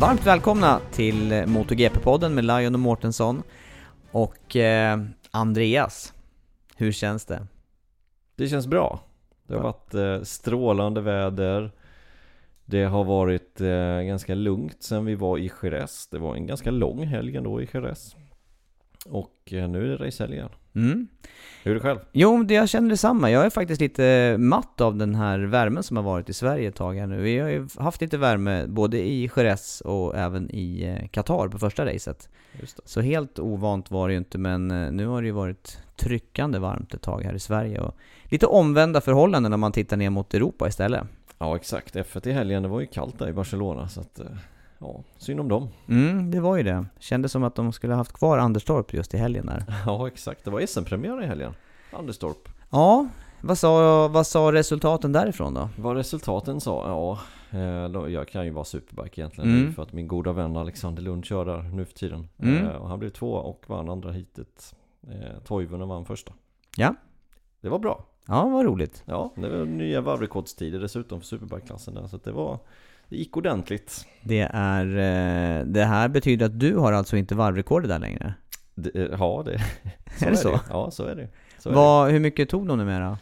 Varmt välkomna till MotoGP-podden med Lion och Mårtensson och eh, Andreas. Hur känns det? Det känns bra. Det har varit eh, strålande väder. Det har varit eh, ganska lugnt sen vi var i Jerez. Det var en ganska lång helg ändå i Jerez. Och eh, nu är det racehelg igen. Mm. Hur är det själv? Jo, det, jag känner detsamma. Jag är faktiskt lite matt av den här värmen som har varit i Sverige ett tag här nu. Vi har ju haft lite värme både i Jerez och även i eh, Qatar på första racet. Så helt ovant var det ju inte, men eh, nu har det ju varit tryckande varmt ett tag här i Sverige. Och lite omvända förhållanden när man tittar ner mot Europa istället. Ja exakt, F1 i helgen, det var ju kallt där i Barcelona så att eh, Ja, synd om dem. Mm, det var ju det. Kändes som att de skulle ha haft kvar Anderstorp just i helgen där. Ja exakt, det var SM-premiär i helgen. Anderstorp. Ja, vad sa, vad sa resultaten därifrån då? Vad resultaten sa? Ja, eh, jag kan ju vara superbike egentligen Mm. för att min goda vän Alexander Lund kör där nu för tiden. Mm. Eh, Och han blev två och vann andra heatet. Eh, Toivonen vann första. Ja. Det var bra. Ja, vad roligt. Ja, det var nya varvrekordstider dessutom för superbike-klassen där. Så det var, det gick ordentligt. Det är... eh, Det här betyder att du har alltså inte varvrekordet där längre? Det, eh, ja, det, så Är det så? Ja, så är det. Så är Vad, hur mycket tog de numera?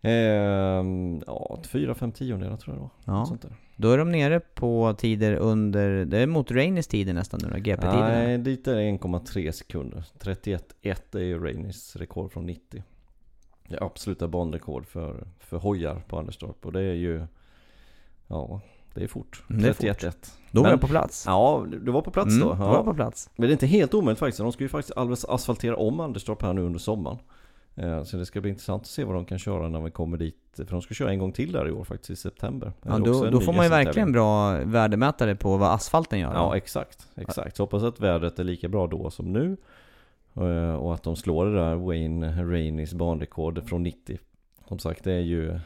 det. Ehm, ja, fyra, fem tiondelar tror jag det var. Ja. Sånt där. Då är de nere på tider under... Det är mot Rainys tider nästan nu då, GP-tiderna. Nej, dit är det 1,3 sekunder. 31,1 är ju Rainys rekord från 90. Det är absoluta banrekord för, för hojar på Anderstorp. Och det är ju... Ja, det är fort. Mm, det är fort. 31,1. Då var jag på plats. Ja, du var på plats Mm, då? Ja. var på plats. Men det är inte helt omöjligt faktiskt. De ska ju faktiskt alldeles asfaltera om Anderstorp här nu under sommaren. Eh, Så det ska bli intressant att se vad de kan köra när vi kommer dit. För de ska köra en gång till där i år faktiskt i september. Ja, då, då får man ju verkligen bra värdemätare på vad asfalten gör. Ja exakt, exakt. Så hoppas att vädret är lika bra då som nu. Eh, Och att de slår det där Wayne Raineys banrekord från 90. Som sagt det är ju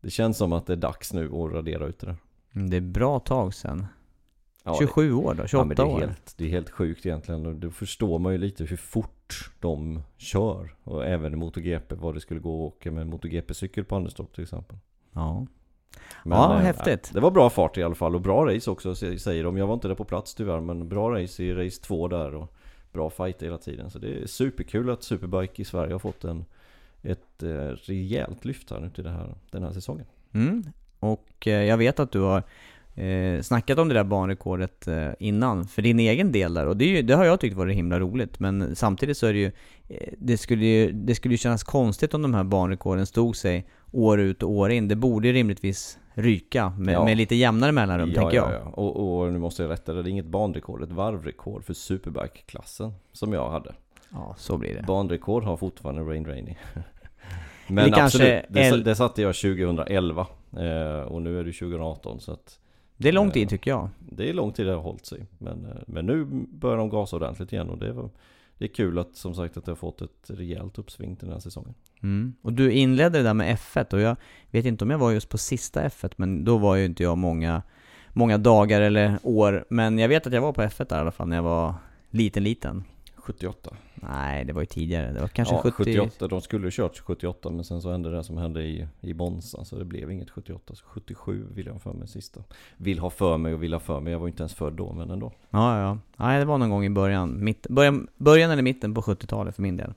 Det känns som att det är dags nu att radera ut det där. Mm, Det är bra tag sen. Ja, 27 år då, det, 28 ja, men det är år. helt, det är helt sjukt egentligen. Och då förstår man ju lite hur fort de kör. Och även i MotoGP vad det skulle gå att åka med en MotoGP-cykel på Anderstorp till exempel. Ja. Ja, eh, häftigt. Det var bra fart i alla fall och bra race också sä- säger de. Jag var inte där på plats tyvärr men bra race i race 2 där och bra fight hela tiden. Så det är superkul att Superbike i Sverige har fått en, ett eh, rejält lyft här nu till det här, den här säsongen. Mm. Och eh, jag vet att du har eh, snackat om det där banrekordet eh, innan, för din egen del där. Och det, ju, det har jag tyckt varit himla roligt. Men samtidigt så är det ju, det skulle ju, det skulle ju kännas konstigt om de här banrekorden stod sig år ut och år in. Det borde ju rimligtvis ryka med, Ja. med lite jämnare mellanrum, tänker jag. ja, ja. Och, och nu måste jag rätta det, det är inget banrekord, ett varvrekord för Superbike-klassen som jag hade. Ja, så blir det. Banrekord har fortfarande Rain Rainey. Det Men kanske absolut, det, det satte jag 2011 eh, och nu är det 2018 så att Det är lång Eh, tid tycker jag. det är lång tid det har hållit sig. Men, eh, men nu börjar de gasa ordentligt igen och det var, det är kul att som sagt att det har fått ett rejält uppsving till den här säsongen. Mm. Och du inledde det där med F1 och jag vet inte om jag var just på sista F1 men då var ju inte jag många, många dagar eller år. Men jag vet att jag var på F1 där i alla fall när jag var liten liten. 78. Nej, det var ju tidigare. Det var kanske ja, 70... 78. De skulle ju kört 78 men sen så hände det som hände i, i Monza så det blev inget 78. Så 77 vill jag ha för mig sista. Vill ha för mig och vill ha för mig. Jag var inte ens född då men ändå. Ja, ja. Nej, det var någon gång i början. Mitt, början, början eller mitten på 70-talet för min del.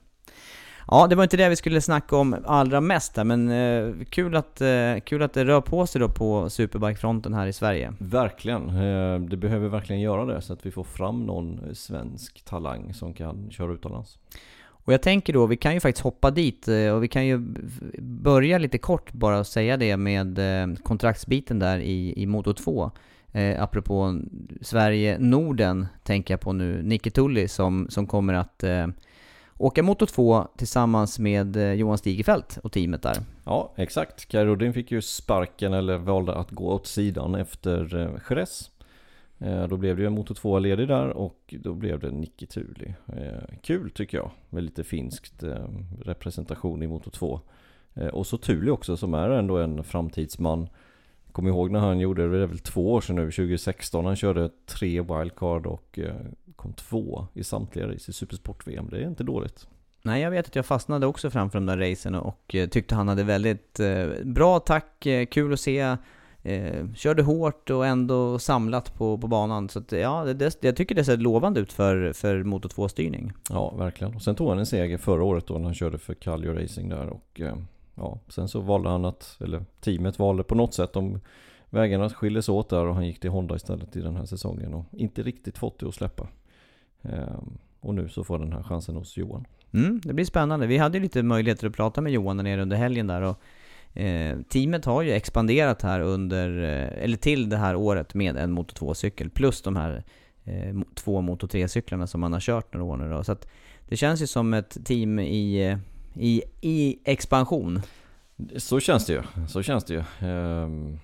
Ja, det var inte det vi skulle snacka om allra mest här, men eh, kul, att, eh, kul att det rör på sig då på superbike-fronten här i Sverige. Verkligen. Eh, det behöver verkligen göra det så att vi får fram någon svensk talang som kan köra utomlands. Och jag tänker då, vi kan ju faktiskt hoppa dit eh, och vi kan ju börja lite kort bara och säga det med eh, kontraktsbiten där i, i Moto 2. Eh, apropå Sverige-Norden tänker jag på nu, Nicke Tulli som, som kommer att eh, åka Moto 2 tillsammans med eh, Johan Stigefelt och teamet där. Ja, exakt. Kaj Rodin fick ju sparken eller valde att gå åt sidan efter eh, Jerez. Eh, då blev det ju en Moto 2 ledig där och då blev det Niki Thuli. Kul tycker jag, med lite finskt representation i Moto 2. Och så Thuli också som är ändå en framtidsman. Kom ihåg när han gjorde, det är väl två år sedan nu, 2016, han körde tre wildcard och kom två i samtliga race i Supersport-VM. Det är inte dåligt. Nej, jag vet att jag fastnade också framför de där racen och eh, tyckte han hade väldigt eh, bra tack, eh, kul att se. körde hårt och ändå samlat på, på banan. Så att, ja, det, jag tycker det ser lovande ut för, för Moto 2-styrning. Ja, verkligen. Och sen tog han en seger förra året då när han körde för Kallio Racing där. Och ja, sen så valde han att, eller teamet valde på något sätt, de vägarna skildes åt där och han gick till Honda istället i den här säsongen och inte riktigt fått det att släppa. Ehm, och nu så får den här chansen hos Johan. Mm, det blir spännande. Vi hade ju lite möjligheter att prata med Johan där nere under helgen där och eh, teamet har ju expanderat här under, eh, eller till det här året med en Moto 2-cykel plus de här eh, två Moto 3-cyklarna som man har kört några år nu då. Så att det känns ju som ett team i, i, i expansion. Så känns det ju. Så känns det ju. Um,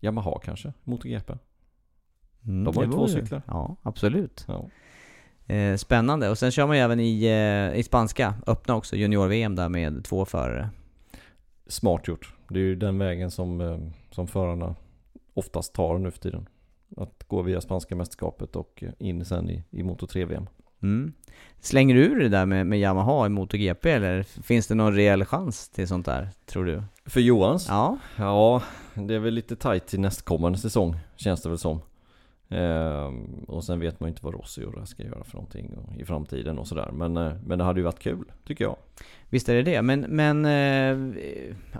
Yamaha kanske, MotoGP. Mm, de har ju två cyklar. Ja, absolut. Ja. Eh, spännande. Och sen kör man ju även i, eh, i spanska, öppna också, junior-VM där med två förare. Smart gjort. Det är ju den vägen som, eh, som förarna oftast tar nu för tiden. Att gå via spanska mästerskapet och in sen i, i Moto 3-VM. Mm. Slänger du ur det där med, med Yamaha i MotoGP eller finns det någon reell chans till sånt där, tror du? För Johans? Ja. Ja, det är väl lite tight till nästkommande säsong, känns det väl som. Ehm, och sen vet man ju inte vad Rossi och ska göra för någonting i framtiden och sådär. Men, eh, men det hade ju varit kul, tycker jag. Visst är det det, men, men eh,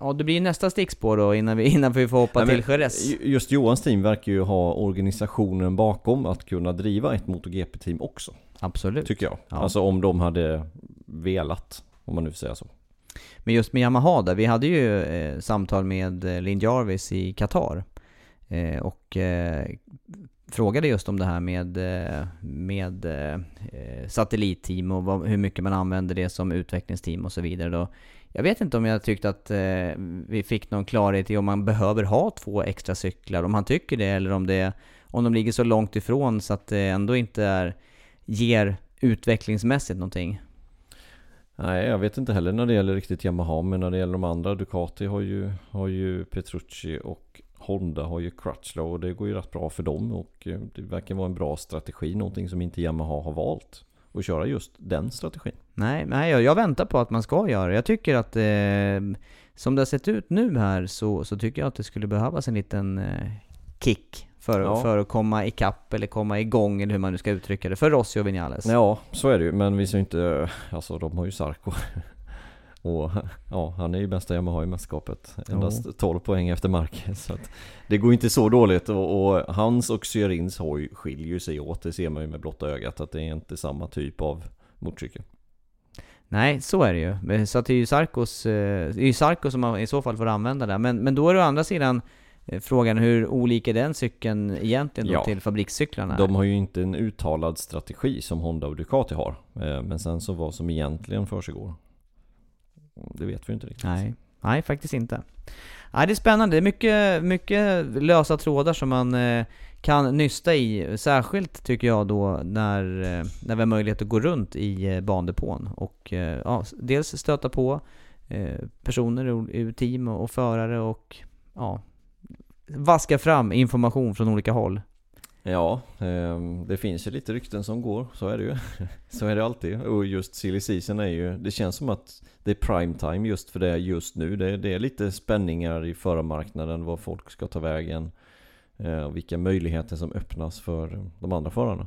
ja, det blir ju nästa stickspår då innan vi, innan vi får hoppa Nej, till Jerez. Just Johans team verkar ju ha organisationen bakom att kunna driva ett MotoGP-team också. Absolut. Tycker jag. Ja. Alltså om de hade velat, om man nu får säga så. Men just med Yamaha där, vi hade ju eh, samtal med eh, Linn Jarvis i Qatar. Eh, och eh, frågade just om det här med, eh, med eh, satellitteam och vad, hur mycket man använder det som utvecklingsteam och så vidare. Då. Jag vet inte om jag tyckte att eh, vi fick någon klarhet i om man behöver ha två extra cyklar, om han tycker det eller om, det, om de ligger så långt ifrån så att det ändå inte är, ger utvecklingsmässigt någonting. Nej, jag vet inte heller när det gäller riktigt Yamaha, men när det gäller de andra, Ducati har ju, har ju Petrucci och Honda har ju Crutchlow och det går ju rätt bra för dem och eh, det verkar vara en bra strategi, någonting som inte Yamaha har valt. Att köra just den strategin. Nej, nej jag, jag väntar på att man ska göra det. Jag tycker att eh, som det har sett ut nu här så, så tycker jag att det skulle behövas en liten eh, kick för, ja. för att komma ikapp eller komma igång eller hur man nu ska uttrycka det för Rossi och Vinales. Ja, så är det ju. Men vi ser inte, alltså de har ju Sarko och ja, han är ju bästa Yamaha i mästerskapet. Endast oh. 12 poäng efter Marquez. Så det går inte så dåligt och, och hans och Syrins hoj skiljer sig åt. Det ser man ju med blotta ögat att det är inte samma typ av motorcykel. Nej, så är det ju. Så att det är ju Sarkos, eh, är ju Sarko som man i så fall får använda det. Men, men då är det å andra sidan eh, frågan hur olika är den cykeln egentligen då ja, till fabrikscyklarna? De har ju inte en uttalad strategi som Honda och Ducati har. Eh, men sen så vad som egentligen försiggår det vet vi inte riktigt. Nej. Nej, faktiskt inte. Nej, det är spännande. Det är mycket, mycket lösa trådar som man eh, kan nysta i. Särskilt tycker jag då när, eh, när vi har möjlighet att gå runt i eh, bandepån och ja, dels stöta på personer ur, team och, och förare och ja, vaska fram information från olika håll. Ja, ehm, det finns ju lite rykten som går, så är det ju. så är det alltid. Och just silly season är ju, det känns som att det är prime time just för det just nu. Det, det är lite spänningar i förarmarknaden, var folk ska ta vägen. Eh, och vilka möjligheter som öppnas för de andra förarna.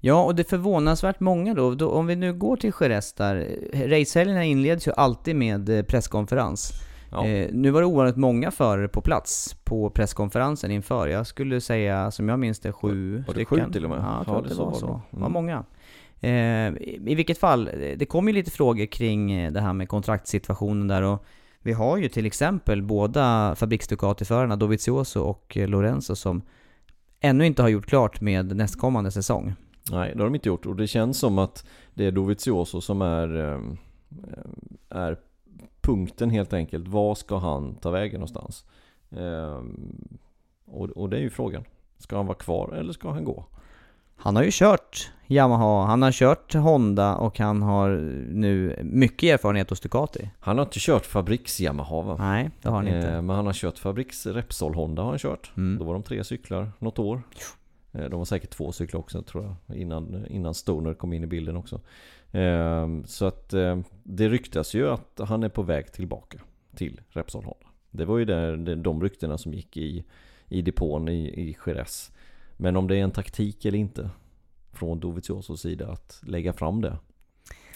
Ja, och det är förvånansvärt många då. då om vi nu går till Jerez där, racehelgerna inleds ju alltid med eh, presskonferens. Ja. Eh, nu var det ovanligt många förare på plats på presskonferensen inför. Jag skulle säga, som jag minns det, sju Var det stycken. sju till och med? Ja, jag tror Ja, det det var så var det. Det var Mm. många. Eh, i, vilket fall, det kom ju lite frågor kring eh, det här med kontraktssituationen där och vi har ju till exempel båda fabriks-Ducati-förarna, Dovizioso och eh, Lorenzo, som ännu inte har gjort klart med nästkommande säsong. Nej, det har de inte gjort. Och det känns som att det är Dovizioso som är, är punkten helt enkelt. Var ska han ta vägen någonstans? Ehm, Och, och det är ju frågan. Ska han vara kvar eller ska han gå? Han har ju kört Yamaha, han har kört Honda och han har nu mycket erfarenhet hos Ducati. Han har inte kört fabriks Yamaha va? Nej, det har han inte. Eh, Men han har kört fabriks Repsol Honda har han kört. Mm. Då var de tre cyklar något år. Eh, De var säkert två cyklar också tror jag. Innan, innan Stoner kom in i bilden också. Eh, Så att eh, det ryktas ju att han är på väg tillbaka till Repsol Honda. Det var ju där, de ryktena som gick i, i depån i, i Jerez. Men om det är en taktik eller inte från Doviziosos sida att lägga fram det.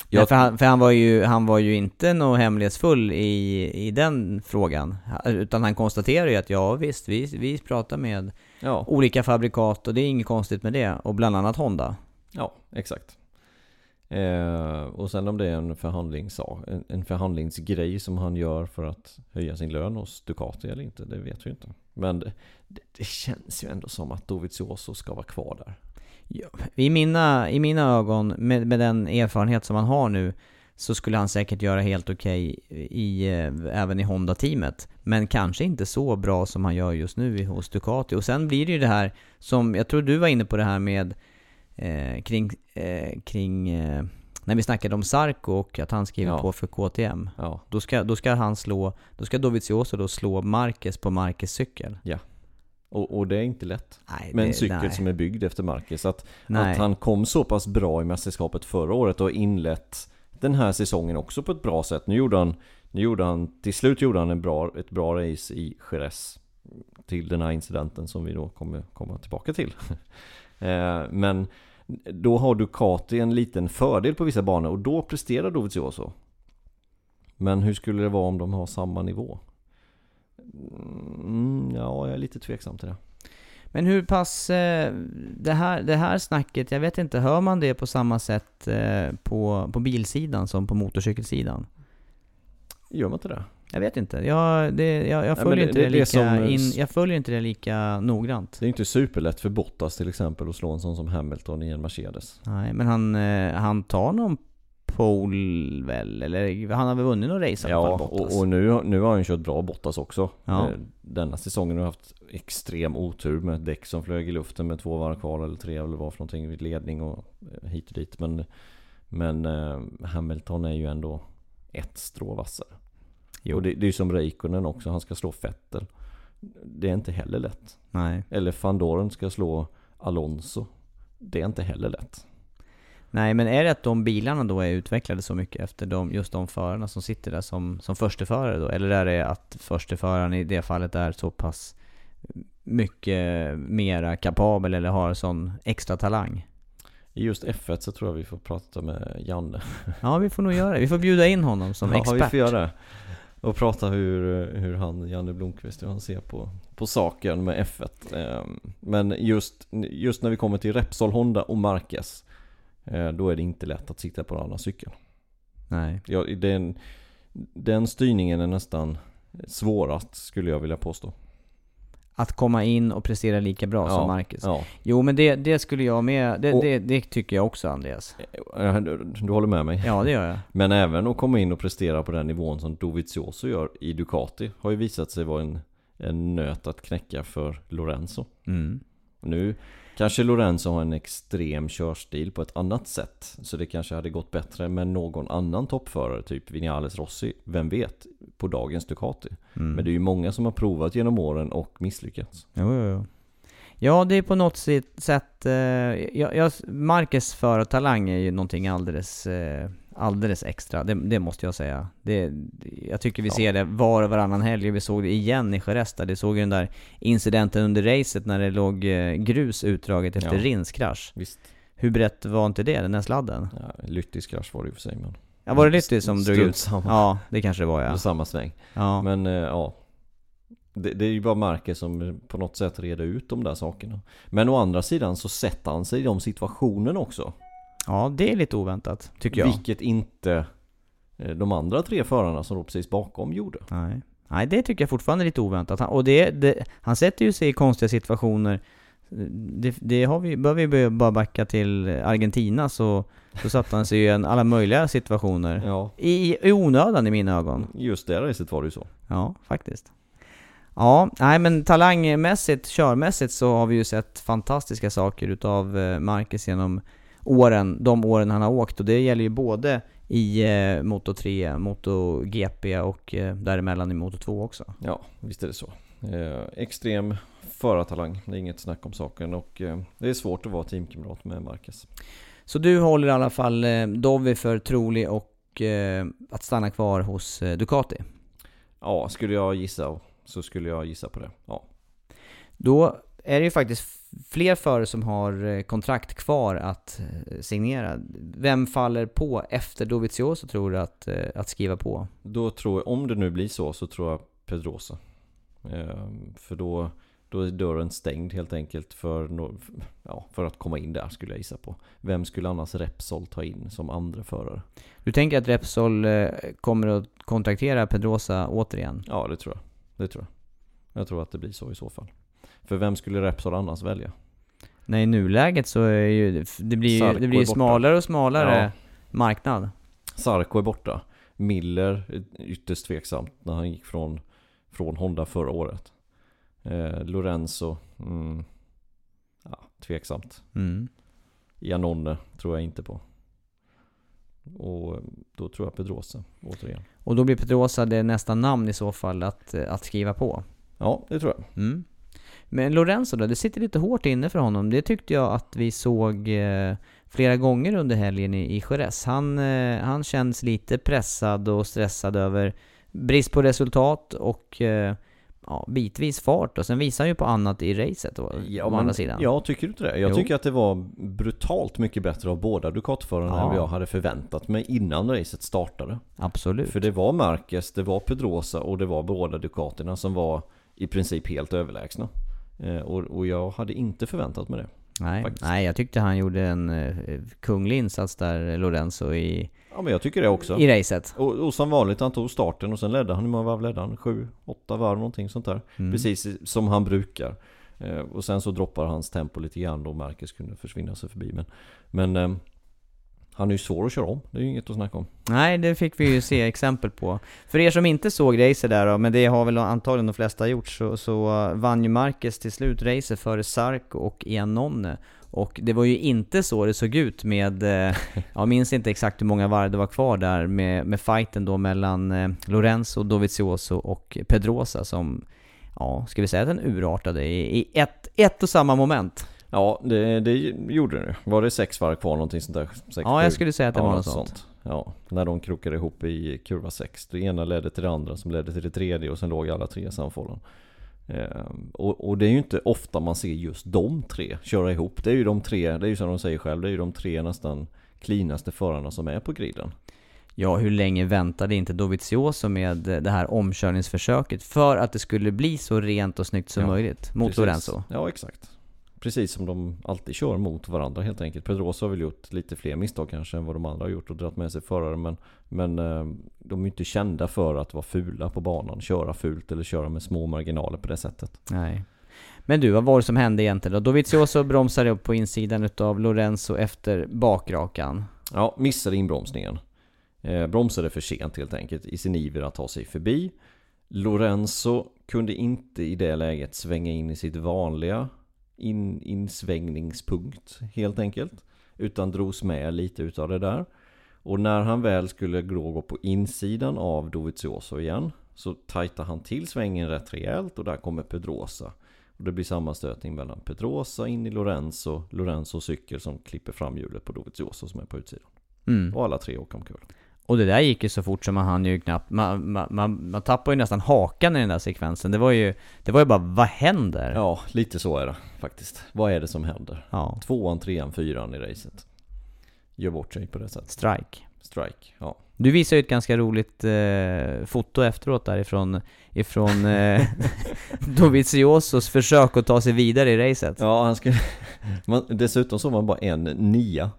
Ja, för han, för han, var ju, han var ju inte något hemlighetsfull i, i den frågan. Utan han konstaterar ju att ja visst, vi, vi pratar med Ja, olika fabrikat och det är inget konstigt med det. Och bland annat Honda. Ja, exakt. Eh, och sen om det är en, förhandlings, en, en förhandlingsgrej som han gör för att höja sin lön hos Ducati eller inte, det vet vi inte. Men det, det, det känns ju ändå som att Dovizioso ska vara kvar där. I mina, I mina ögon, med, med den erfarenhet som han har nu, så skulle han säkert göra helt okej i, eh, även i Honda-teamet. Men kanske inte så bra som han gör just nu hos Ducati. Och sen blir det ju det här som, jag tror du var inne på det här med eh, kring, eh, kring eh, när vi snackade om Sarko och att han skriver Ja. på för KTM. Ja, Då ska, då ska han slå, då ska Dovizioso då slå Marquez på Marquez cykel. och, och det är inte lätt. Nej, Med en cykel nej. som är byggd efter Marcus. Att, Nej. att han kom så pass bra i mästerskapet förra året och inlett den här säsongen också på ett bra sätt. Nu gjorde han, nu gjorde han till slut gjorde han en bra, ett bra race i Jerez. Till den här incidenten som vi då kommer komma tillbaka till. Eh, Men då har Ducati en liten fördel på vissa banor och då presterar Dovizioso. Men hur skulle det vara om de har samma nivå? Mm, ja, jag är lite tveksam till det. Men hur pass, eh, det, här, det här snacket, jag vet inte, hör man det på samma sätt eh, på, på bilsidan som på motorcykelsidan? Gör man inte det? Jag vet inte, jag, det, jag, jag, följer, det- inte det det, det lika som- in, jag följer inte det lika noggrant. Det är inte superlätt för Bottas till exempel att slå en sån som Hamilton i en Mercedes. Nej, men han, eh, han tar någon pole väl, eller han har väl vunnit någon race i alla Ja, fall, Bottas. och, och nu, nu har han kört bra Bottas också. Ja. Eh, Denna säsongen har han haft extrem otur med ett däck som flög i luften med två varv kvar eller tre eller vad för någonting vid ledning och eh, hit och dit. Men, men Hamilton är ju ändå ett strå vassare. Jo. Och det, det är ju som Räikkönen också, han ska slå Vettel. Det är inte heller lätt. Nej. Eller Van Doren ska slå Alonso. Det är inte heller lätt. Nej, men är det att de bilarna då är utvecklade så mycket efter de, just de förarna som sitter där som, som försteförare då? Eller är det att försteföraren i det fallet är så pass mycket mera kapabel eller har sån extra talang? I just F1 så tror jag vi får prata med Janne. Ja, vi får nog göra det. Vi får bjuda in honom som ja, expert. vi får göra det. Och prata hur, hur han, Janne Blomqvist, hur han ser på, på saken med F1. Ehm, Men just, just när vi kommer till Repsol, Honda och Marquez eh, Då är det inte lätt att sitta på en annan cykel. Nej. Ja, den, den styrningen är nästan svårast skulle jag vilja påstå. Att komma in och prestera lika bra som Marcus. Ja. Jo men det, det skulle jag med, det, Och- det, det tycker jag också Andreas. Eh, Du, du håller med mig? Ja det gör jag. Men även att komma in och prestera på den nivån som Dovizioso gör i Ducati har ju visat sig vara en, en nöt att knäcka för Lorenzo. Mm. Nu kanske Lorenzo har en extrem körstil på ett annat sätt. Så det kanske hade gått bättre med någon annan toppförare, typ Vinales Rossi. Vem vet? På dagens Ducati. Mm. Men det är ju många som har provat genom åren och misslyckats. Jo, jo, jo. Ja, det är på något sätt, eh, jag, jag, Marcus förartalang är ju någonting alldeles, eh, alldeles extra. Det, det måste jag säga. Det, jag tycker vi Ja. ser det var och varannan helg. Vi såg det igen i där. Det såg ju den där incidenten under racet när det låg eh, grus utdraget efter Ja. Rins krasch. Visst. Hur brett var inte det, den där sladden? Ja, Lyttis krasch var det ju för sig men... Ja, var det Lytti som drog ut? samma. Ja, det kanske det var Det ja. var samma sväng. ja. Men eh, ja det, det är ju bara Marquez som på något sätt reder ut de där sakerna Men å andra sidan så sätter han sig i de situationerna också ja, det är lite oväntat, tycker jag. Vilket inte eh, de andra tre förarna som låg precis bakom gjorde Nej. Nej, det tycker jag fortfarande är lite oväntat. Han, och det, det, han sätter ju sig i konstiga situationer. Det, det har vi, bör vi bara backa till Argentina så, så satte han sig i en, alla möjliga situationer. Ja I, I onödan i mina ögon. Just det racet var det ju så Ja, faktiskt. Ja, nej men talangmässigt, körmässigt så har vi ju sett fantastiska saker utav eh, Marcus genom åren, de åren han har åkt. Och det gäller ju både i eh, Moto 3, Moto GP och eh, däremellan i Moto 2 också. Ja, visst är det så eh, Extrem förartalang, det är inget snack om saken och eh, det är svårt att vara teamkamrat med Marquez Så du håller i alla fall eh, Dovi för trolig och eh, att stanna kvar hos eh, Ducati. Ja, skulle jag gissa så skulle jag gissa på det Ja, Då är det ju faktiskt fler förare som har eh, kontrakt kvar att eh, signera. Vem faller på efter Dovizioso tror du att, eh, att skriva på? Då tror jag, om det nu blir så, så tror jag Pedrosa. Eh, för då, då är dörren stängd helt enkelt för, ja, för att komma in där skulle jag gissa på. Vem skulle annars Repsol ta in som andra förare? Du tänker att Repsol kommer att kontraktera Pedrosa återigen? Ja, det tror jag. Det tror jag. Jag tror att det blir så i så fall. För vem skulle Repsol annars välja? Nej, i nuläget så är ju, det blir ju, det blir ju smalare och smalare Ja. marknad. Sarko är borta. Miller är ytterst tveksamt när han gick från, från Honda förra året. Eh, Lorenzo, mm, ja, tveksamt. Mm. Janone tror jag inte på. Och då tror jag Pedrosa återigen. Och då blir Pedrosa det nästa namn i så fall att, eh, att skriva på. Ja, det tror jag. Mm. Men Lorenzo då, det sitter lite hårt inne för honom. Det tyckte jag att vi såg eh, flera gånger under helgen i, i Jerez. Han, eh, han känns lite pressad och stressad över brist på resultat och eh, ja, bitvis fart. Och sen visar han ju på annat i racet å, å men- andra sidan. Ja, tycker du inte det? Jag Jo. tycker att det var brutalt mycket bättre av båda Ducati-förarna Ja. än jag hade förväntat mig innan racet startade. Absolut. För det var Marquez, det var Pedrosa och det var båda Ducaterna som var i princip helt överlägsna. Eh, och, och jag hade inte förväntat mig det. nej, faktiskt. nej, jag tyckte han gjorde en eh, kunglig insats där, Lorenzo, i, Ja, men jag tycker det också. i racet. Och, och som vanligt, han tog starten och sen ledde han, hur många varv ledde han? Sju, åtta varv någonting sånt där. Mm. Precis som han brukar. Eh, och sen så droppar hans tempo lite grann då Marcus kunde försvinna sig förbi. Men, men eh, han är ju svår att köra om, det är ju inget att snacka om. Nej, det fick vi ju se exempel på. För er som inte såg racet där då, men det har väl antagligen de flesta gjort, så, så vann ju Marquez till slut racet före Sarko och Iannone. Och det var ju inte så det såg ut med, eh, jag minns inte exakt hur många varv det var kvar där med, med fighten då mellan eh, Lorenzo, Dovizioso och Pedrosa som, ja, ska vi säga att den urartade i, i ett, ett och samma moment. Ja, det, det gjorde det nu. Var det sex varv kvar någonting sånt där? Sex, Ja, jag skulle säga att det ja, var något sånt. Ja, när de krokade ihop i kurva 6. Det ena ledde till det andra som ledde till det tredje och sen låg alla tre samfållan. Ehm, och, och det är ju inte ofta man ser just de tre köra ihop. Det är ju de tre, det är ju som de säger själv, det är ju de tre nästan cleanaste förarna som är på griden. Ja, hur länge väntade inte Dovizioso med det här omkörningsförsöket för att det skulle bli så rent och snyggt som Ja, möjligt mot Precis. Lorenzo? Ja, exakt. Precis som de alltid kör mot varandra helt enkelt. Pedrosa har väl gjort lite fler misstag kanske än vad de andra har gjort och dragit med sig förare. Men, men eh, de är inte kända för att vara fula på banan. Köra fult eller köra med små marginaler på det sättet. Nej. Men du, vad var det som hände egentligen då? Dovizioso bromsade upp på insidan utav Lorenzo efter bakrakan. Ja, missade inbromsningen. Eh, bromsade för sent helt enkelt i sin iver att ta sig förbi. Lorenzo kunde inte i det läget svänga in i sitt vanliga in, insvängningspunkt helt enkelt. Utan drogs med lite utav det där. Och när han väl skulle gå på insidan av Dovizioso igen så tajtar han till svängen rätt rejält och där kommer Pedrosa. Och det blir sammanstötning mellan Pedrosa in i Lorenzo, Lorenzo cykel som klipper fram hjulet på Dovizioso som är på utsidan. Mm. Och alla tre åker omkull. Och det där gick ju så fort som man hann ju knappt, man, man, man, man tappade ju nästan hakan i den där sekvensen. Det var ju, det var ju bara, vad händer? Ja, lite så är det faktiskt. Vad är det som händer? Ja. Tvåan, trean, fyran i racet. Gör bort sig på det sättet. Strike. Strike, ja. Du visade ju ett ganska roligt eh, foto efteråt därifrån, ifrån eh, Doviziosos försök att ta sig vidare i racet. Ja, han skulle... Man, dessutom såg man bara en nia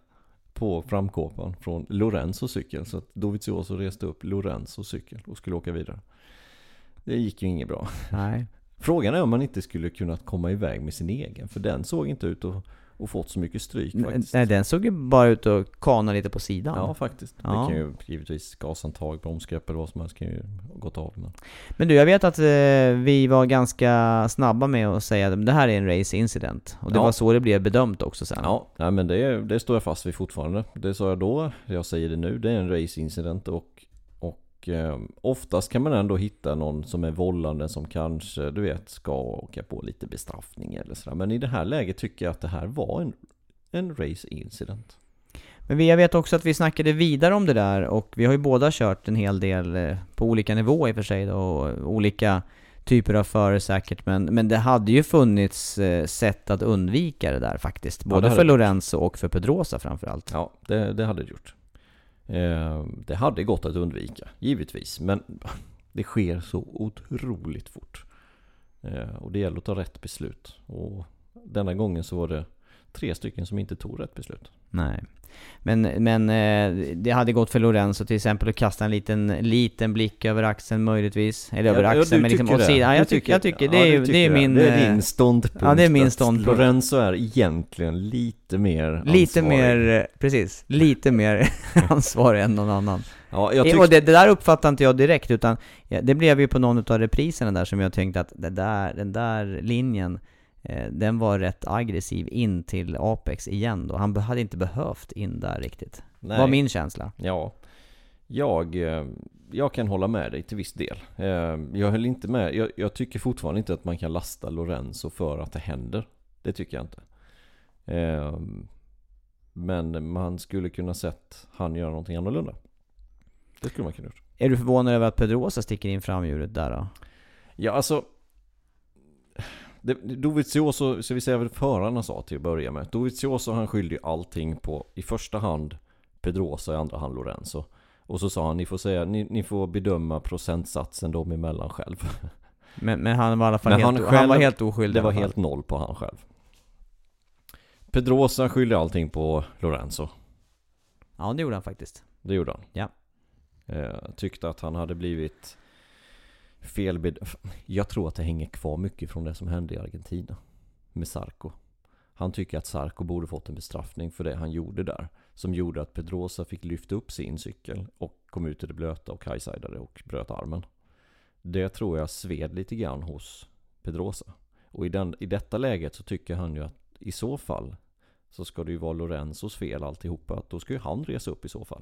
på framkåpan från Lorenzo cykel. Så att Dovizioso reste upp Lorenzo cykel och skulle åka vidare. Det gick ju inget bra. Nej. Frågan är om man inte skulle kunnat komma iväg med sin egen. För den såg inte ut att och fått så mycket stryk faktiskt. Nej, den såg ju bara ut att kana lite på sidan. Ja, faktiskt. Ja. Det kan ju givetvis gasantag, bromsgrepp eller vad som helst kan ju gått av. Men... Men du, jag vet att eh, vi var ganska snabba med att säga att det här är en race incident. Och det Ja. var så det blev bedömt också sen. Ja, nej, men det, det står jag fast vid fortfarande. Det sa jag då, jag säger det nu. Det är en racincident och, och eh, oftast kan man ändå hitta någon som är vållande som kanske, du vet, ska åka på lite bestraffning eller sådär. Men i det här läget tycker jag att det här var en, en race incident. Men vi, jag vet också att vi snackade vidare om det där och vi har ju båda kört en hel del eh, på olika nivåer i och för sig då, och olika typer av förare säkert men, men det hade ju funnits eh, sätt att undvika det där faktiskt. Både hade för. Lorenzo och för Pedrosa framförallt. Ja, det, det hade det gjort. Eh, det hade gått att undvika, givetvis. Men det sker så otroligt fort. Eh, och det gäller att ta rätt beslut. Och denna gången så var det tre stycken som inte tog rätt beslut. Nej. Men, men eh, det hade gått för Lorenzo till exempel att kasta en liten, liten blick över axeln möjligtvis. Eller över Ja, ja, axeln du men liksom åt det. sidan. Ja, jag tycker, jag tycker det ja, är, ju- det är min... Det är eh, din ståndpunkt. ja, det är min ståndpunkt. Lorenzo är egentligen lite mer Lite ansvarig. mer, eh, precis, lite mer ansvarig än någon annan. Ja, jag Eh, tycker... Och det, det där uppfattade inte jag direkt, utan ja, det blev ju på någon av repriserna där som jag tänkte att det där, den där linjen, eh, den var rätt aggressiv in till Apex igen då. Han hade inte behövt in där riktigt. Nej. Var min känsla. Ja, jag, eh, jag kan hålla med dig till viss del. Eh, Jag höll inte med, jag, jag tycker fortfarande inte att man kan lasta Lorenzo för att det händer. Det tycker jag inte. Eh, Men man skulle kunna sett han göra någonting annorlunda. Det skulle man kunna gjort. Är du förvånad över att Pedrosa sticker in framhjulet där då? Ja, alltså. Dovizioso, så vi säger vad förarna sa till att börja med. Dovizioso han skyllde ju allting på i första hand Pedrosa i andra hand Lorenzo. Och så sa han, ni får säga, ni, ni får bedöma procentsatsen dem emellan själv. Men, men han var i alla fall Men helt, han han, han var själv- helt oskyldig Det var helt noll på han själv. Pedrosa skyllde allting på Lorenzo. Ja, det gjorde han faktiskt. Det gjorde han. Ja. Eh, tyckte att han hade blivit felbed... Jag tror att det hänger kvar mycket från det som hände i Argentina. Med Sarko. Han tycker att Sarko borde fått en bestraffning för det han gjorde där. Som gjorde att Pedrosa fick lyfta upp sin cykel och kom ut i det blöta och highsidade och bröt armen. Det tror jag sved lite grann hos Pedrosa. Och i, den, i detta läget så tycker han ju att i så fall så ska det ju vara Lorenzos fel alltihopa. Då ska ju han resa upp i så fall.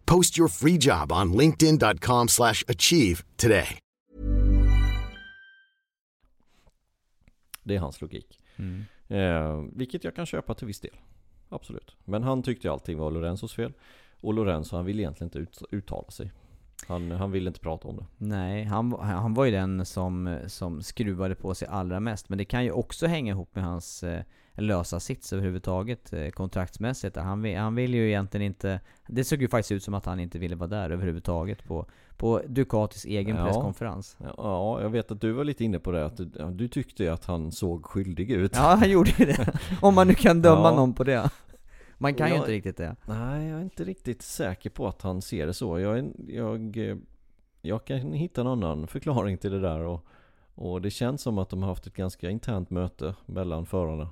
Post your free job on linkedin.com slash achieve today. Det är hans logik. Mm. Eh, vilket jag kan köpa till viss del. Absolut. Men han tyckte allting var Lorenzos fel. Och Lorenzo han ville egentligen inte ut, uttala sig. Han, han ville inte prata om det. Nej, han, han var ju den som, som skruvade på sig allra mest. Men det kan ju också hänga ihop med hans eh, lösa sits överhuvudtaget eh, kontraktsmässigt. Han vill, han vill ju egentligen inte... Det såg ju faktiskt ut som att han inte ville vara där överhuvudtaget på, på Ducatis egen Ja. presskonferens. Ja, jag vet att du var lite inne på det. Att du, du tyckte ju att han såg skyldig ut. Ja, han gjorde ju det. Om man nu kan döma Ja. någon på det. Man kan ju Jag- inte riktigt det. Nej, jag är inte riktigt säker på att han ser det så. Jag, jag, eh, jag kan hitta en annan förklaring till det där. Och, och det känns som att de har haft ett ganska internt möte mellan förarna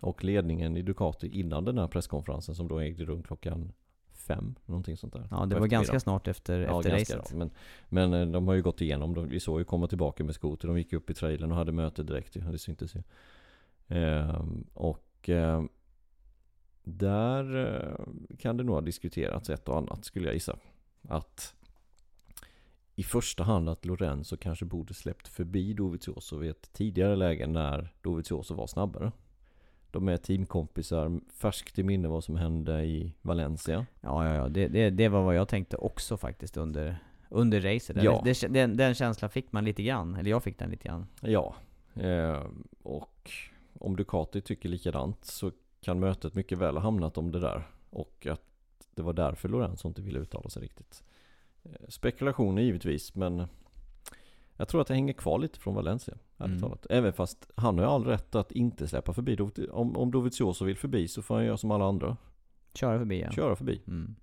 och ledningen i Ducati innan den här presskonferensen som då ägde rum klockan fem, någonting sånt där. Ja, det var ganska snart efter, Ja, efter ganska racet. Men, men eh, de har ju gått igenom, de, vi såg ju komma tillbaka med skoter, de gick upp i trailern och hade möte direkt det syntes ju. Ehm, och ehm, där eh, kan det nog ha diskuterats ett och annat skulle jag gissa. Att i första hand att Lorenzo kanske borde släppt förbi Dovizioso vid ett tidigare läge när Dovizioso var snabbare. De är teamkompisar, färskt i minne vad som hände i Valencia. Ja, ja, ja. Det, det, det var vad jag tänkte också faktiskt under, under racet. Ja. Det, det, den, den känslan fick man lite grann. Eller jag fick den lite grann. Ja, eh, och om Ducati tycker likadant så kan mötet mycket väl ha hamnat om det där. Och att det var därför Lorenzo inte ville uttala sig riktigt. Eh, spekulationer givetvis, men jag tror att det hänger kvar lite från Valencia. ärligt Mm. talat. Även fast han har ju all rätt att inte släppa förbi. Om, om Dovizioso vill förbi så får han göra som alla andra. Köra förbi ja. Köra förbi. Mm.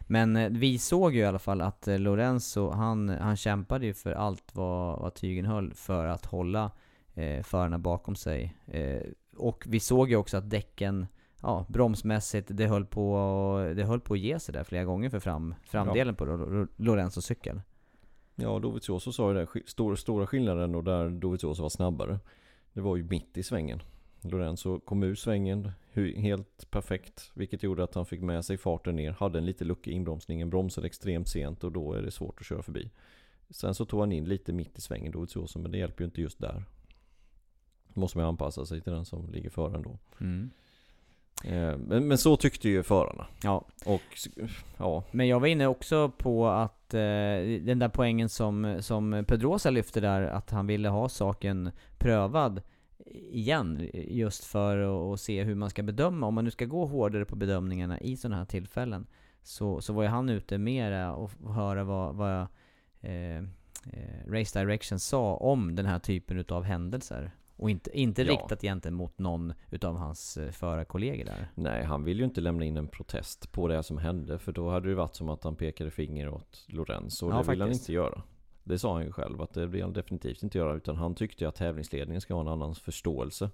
Men eh, vi såg ju i alla fall att eh, Lorenzo, han, han kämpade ju för allt vad, vad tygen höll för att hålla eh, förarna bakom sig. Eh, och vi såg ju också att däcken, ja, bromsmässigt, det höll på, det höll på att ge sig där flera gånger för fram, framdelen på Lo- Lo- Lorenzos cykel. Ja, Dovizioso sa ju det. stor, Stora, skillnaden och där Dovizioso var snabbare. Det var ju mitt i svängen. Lorenzo kom ur svängen helt perfekt. Vilket gjorde att han fick med sig farten ner. Hade en liten lucka i inbromsningen. Bromsade extremt sent och då är det svårt att köra förbi. Sen så tog han in lite mitt i svängen Dovizioso. Men det hjälper ju inte just där. Då måste man ju anpassa sig till den som ligger före ändå. Mm. Eh, men, men så tyckte ju förarna. Ja, Och ja, Men jag var inne också på att eh, den där poängen som, som Pedrosa lyfte där, att han ville ha saken prövad igen. Just för att, se hur man ska bedöma. Om man nu ska gå hårdare på bedömningarna i sådana här tillfällen. Så, så var ju han ute mera och höra vad, vad eh, eh, Race Direction sa om den här typen utav händelser. Och inte, inte Ja. riktat egentligen mot någon utav hans eh, förarkollegor där. Nej, han vill ju inte lämna in en protest på det som hände. För då hade det varit som att han pekade finger åt Lorenzo. Och Ja, det vill han inte göra. Det sa han ju själv att det vill han definitivt inte göra. Utan han tyckte ju att tävlingsledningen ska ha en annans förståelse.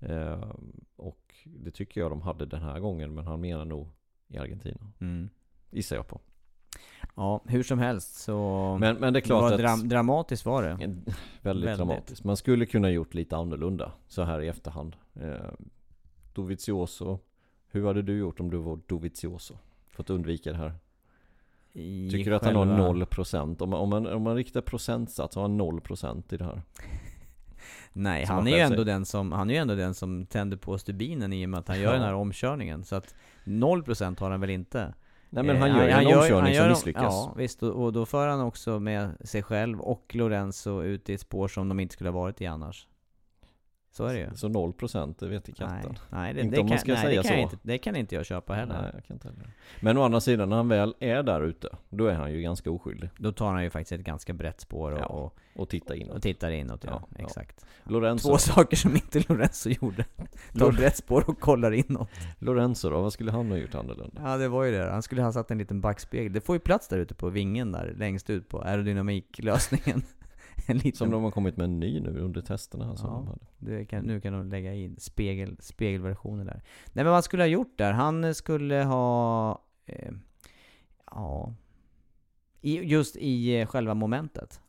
Eh, och det tycker jag de hade den här gången. Men han menar nog i Argentina. Mm. Gissar jag på. Ja, hur som helst så... Men, men det är klart Vad att... dram- dramatiskt var det. väldigt, Väldigt. dramatiskt. Man skulle kunna gjort lite annorlunda så här i efterhand. Eh, Dovizioso. Hur hade du gjort om du var Dovizioso? För att undvika det här. I Tycker du att han har själva- 0%? Om man, om man, om man riktar procentsats, har han 0% i det här? Nej, han han är, ju ändå den som, han är ju ändå den som tänder på stubinen i och med att han gör Ja. den här omkörningen. Så att 0% har han väl inte. Nej men han Eh, gör ju en gör- omkörning han som misslyckas. Ja, visst. Och, och då för han också med sig själv och Lorenzo ut i ett spår som de inte skulle ha varit i annars. Så är det ju. Så 0% det vet i Nej, katten. nej, det, Inte det, om man kan, ska nej, säga det, kan så. inte, det kan inte jag köpa heller. Nej, jag kan inte heller. Men å andra sidan, när han väl är där ute, då är han ju ganska oskyldig. Då tar han ju faktiskt ett ganska brett spår och, Ja, och, Och titta in. och tittar inåt. Ja, Ja, ja. exakt. Lorenzo, Två saker som inte Lorenzo gjorde. Tar ett rätt spår och kollar inåt. Lorenzo då, vad skulle han ha gjort annorlunda? Ja det var ju det. Han skulle ha satt en liten backspegel. Det får ju plats där ute på vingen där, längst ut på aerodynamiklösningen. en liten... Som de har kommit med en ny nu under testerna som Ja. de kan, nu kan de lägga in spegel, spegelversioner där. Nej men vad skulle ha gjort där? Han skulle ha... Eh, ja... I, just i eh, själva momentet.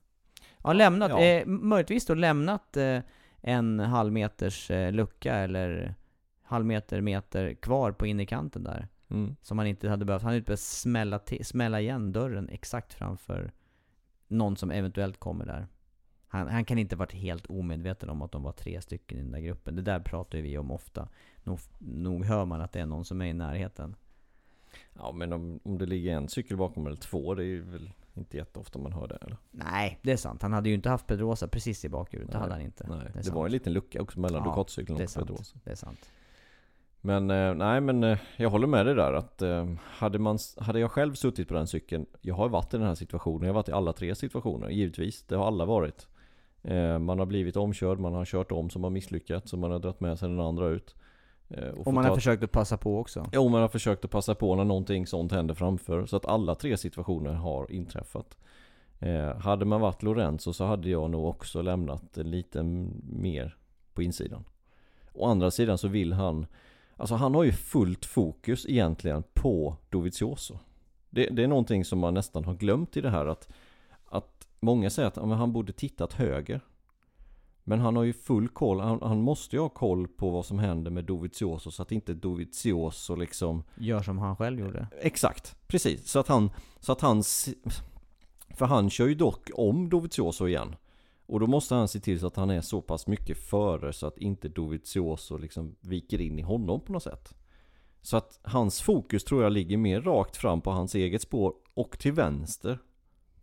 Ja, lämnat. ja. Eh, möjligtvis då lämnat eh, en halv meters eh, lucka eller halv meter, meter kvar på innerkanten där. Mm. Som han inte hade behövt. Han hade inte behövt smälla, smälla igen dörren exakt framför någon som eventuellt kommer där. Han, han kan inte varit helt omedveten om att de var tre stycken i den där gruppen. Det där pratar vi om ofta. Nog, nog hör man att det är någon som är i närheten. Ja men om, om det ligger en cykel bakom eller två, det är ju väl inte jätteofta man hör det eller? Nej, det är sant. Han hade ju inte haft Pedrosa precis i bakhjulet. Det hade han inte. Nej, det, det, var en liten lucka också mellan Ja, är och. Pedrosa. Det är sant. Men eh, nej men eh, jag håller med dig där att eh, hade, man, hade jag själv suttit på den cykeln Jag har varit i den här situationen, jag har varit i alla tre situationer givetvis Det har alla varit Man har blivit omkörd, man har kört om som har misslyckats och man har dragit med sig den andra ut eh, Och fått man har ta- försökt att passa på också. Jo, man har försökt att passa på när någonting sånt händer framför. Så att alla tre situationer har inträffat. Eh, hade man varit Lorenzo så hade jag nog också lämnat lite mer på insidan. Å andra sidan så vill han Alltså han har ju fullt fokus egentligen på Dovizioso. Det, det är någonting som man nästan har glömt i det här att Att många säger att ja, han borde tittat höger. Men han har ju full koll, han, han måste ju ha koll på vad som händer med Dovizioso så att inte Dovizioso liksom Gör som han själv gjorde. Exakt, precis. Så att han, så att han För han kör ju dock om Dovizioso igen. Och då måste han se till så att han är så pass mycket före så att inte Dovizioso liksom viker in i honom på något sätt. Så att hans fokus tror jag ligger mer rakt fram på hans eget spår och till vänster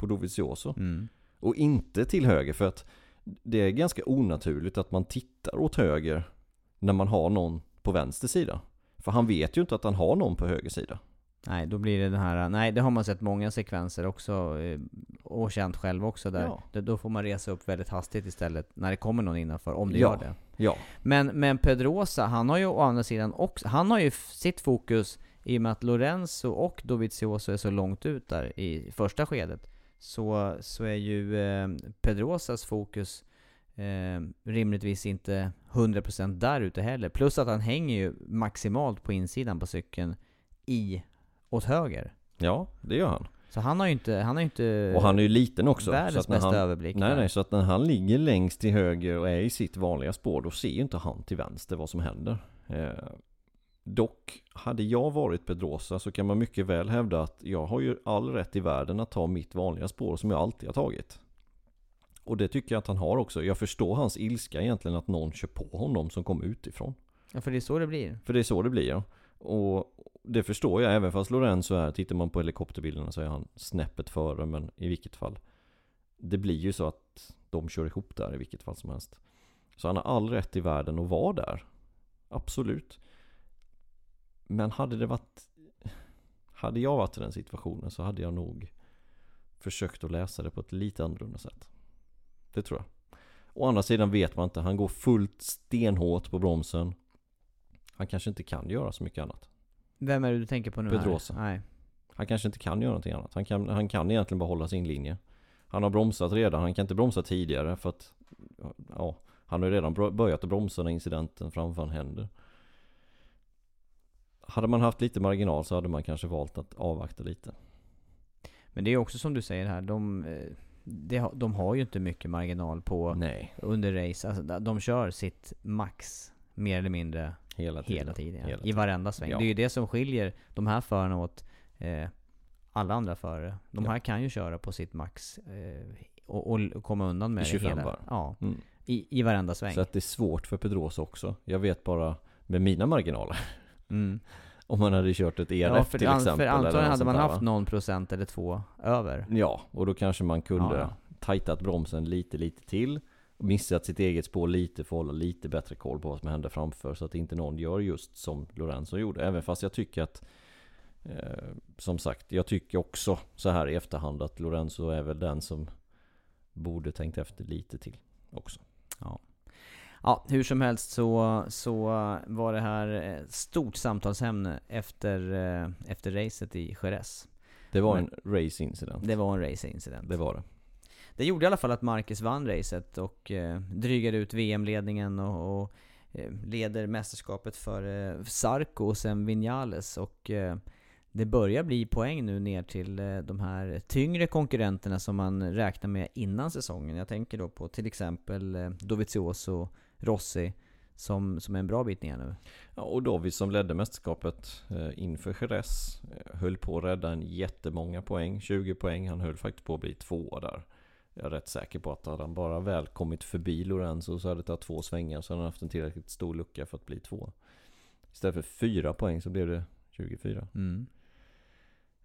på Dovizioso. Mm. Och inte till höger för att det är ganska onaturligt att man tittar åt höger när man har någon på vänster sida. För han vet ju inte att han har någon på höger sida. Nej, då blir det den här, nej det har man sett många sekvenser också eh, och känt själv också där. Ja. Då- får man resa upp väldigt hastigt istället när det kommer någon innanför, om det Ja. gör det. Ja, Men, men Pedrosa, han har ju å andra sidan också, han har ju sitt fokus i och med att Lorenzo och Dovizioso är så långt ut där i första skedet. Så, så är ju eh, Pedrosas fokus eh, rimligtvis inte 100% där ute heller. Plus att han hänger ju maximalt på insidan på cykeln i, åt höger. ja det gör han. Så han har ju inte, han har inte Och han är ju liten också. världens så att när bästa han, överblick Nej där. nej, så att när han ligger längst till höger och är i sitt vanliga spår då ser ju inte han till vänster vad som händer. Eh, dock, hade jag varit Pedrosa så kan man mycket väl hävda att jag har ju all rätt i världen att ta mitt vanliga spår som jag alltid har tagit. Och det tycker jag att han har också. Jag förstår hans ilska egentligen att någon kör på honom som kommer utifrån. Ja, för det är så det blir. För det är så det blir ja. Och det förstår jag, även fast Lorenzo är, tittar man på helikopterbilderna så är han snäppet före, men i vilket fall. Det blir ju så att de kör ihop där i vilket fall som helst. Så han har all rätt i världen att vara där. Absolut. Men hade det varit... Hade jag varit i den situationen så hade jag nog försökt att läsa det på ett lite annorlunda sätt. Det tror jag. Å andra sidan vet man inte, han går fullt stenhårt på bromsen. Han kanske inte kan göra så mycket annat. Vem är det du tänker på nu Pedrosa. Nej. Han kanske inte kan göra någonting annat. Han kan, han kan egentligen bara hålla sin linje. Han har bromsat redan, han kan inte bromsa tidigare för att Ja, han har ju redan börjat att bromsa när incidenten framför han händer. Hade man haft lite marginal så hade man kanske valt att avvakta lite. Men det är också som du säger här, de, eh, det, har- de har ju inte mycket marginal på Nej, under race. Alltså, de- de kör sitt max mer eller mindre hela tiden. hela tiden. Ja. Hela I tiden. varenda sväng. Ja. Det är ju det som skiljer de här förarna åt eh, alla andra förare. De Ja. här kan ju köra på sitt max eh, och, och komma undan med I det 25 hela. varv. Ja, Mm. i, i varenda sväng. Så att det är svårt för Pedrosa också. Jag vet bara med mina marginaler Mm. Om man hade kört ett ERF Ja, för, till an, exempel. för antagligen hade man där, haft va? någon procent eller två över. Ja, och då kanske man kunde Ja, tajtat bromsen lite, lite till. Och missat sitt eget spår lite för att hålla lite bättre koll på vad som händer framför. Så att inte någon gör just som Lorenzo gjorde. Även fast jag tycker att eh, Som sagt, jag tycker också så här i efterhand att Lorenzo är väl den som Borde tänkt efter lite till också. Ja, hur som helst så, så var det här ett stort samtalsämne efter, eh, efter racet i Jerez. Det var Men- en race incident. Det var en racincident. det var det. Det gjorde i alla fall att Marcus vann racet och eh, drygade ut VM-ledningen och, och eh, leder mästerskapet för eh, Sarko och sen Vinales. Och eh, det börjar bli poäng nu ner till eh, de här tyngre konkurrenterna som man räknar med innan säsongen. Jag tänker då på till exempel eh, Dovizioso, Rossi, som, som är en bra bit ner nu. Ja, och David som ledde mästerskapet eh, inför Jerez eh, höll på att rädda en jättemånga poäng, 20 poäng. Han höll faktiskt på att bli tvåa där. Jag är rätt säker på att hade han bara väl kommit förbi Lorenzo så hade det tagit två svängar så hade han haft en tillräckligt stor lucka för att bli tvåa. Istället för fyra poäng så blev det 24. Mm.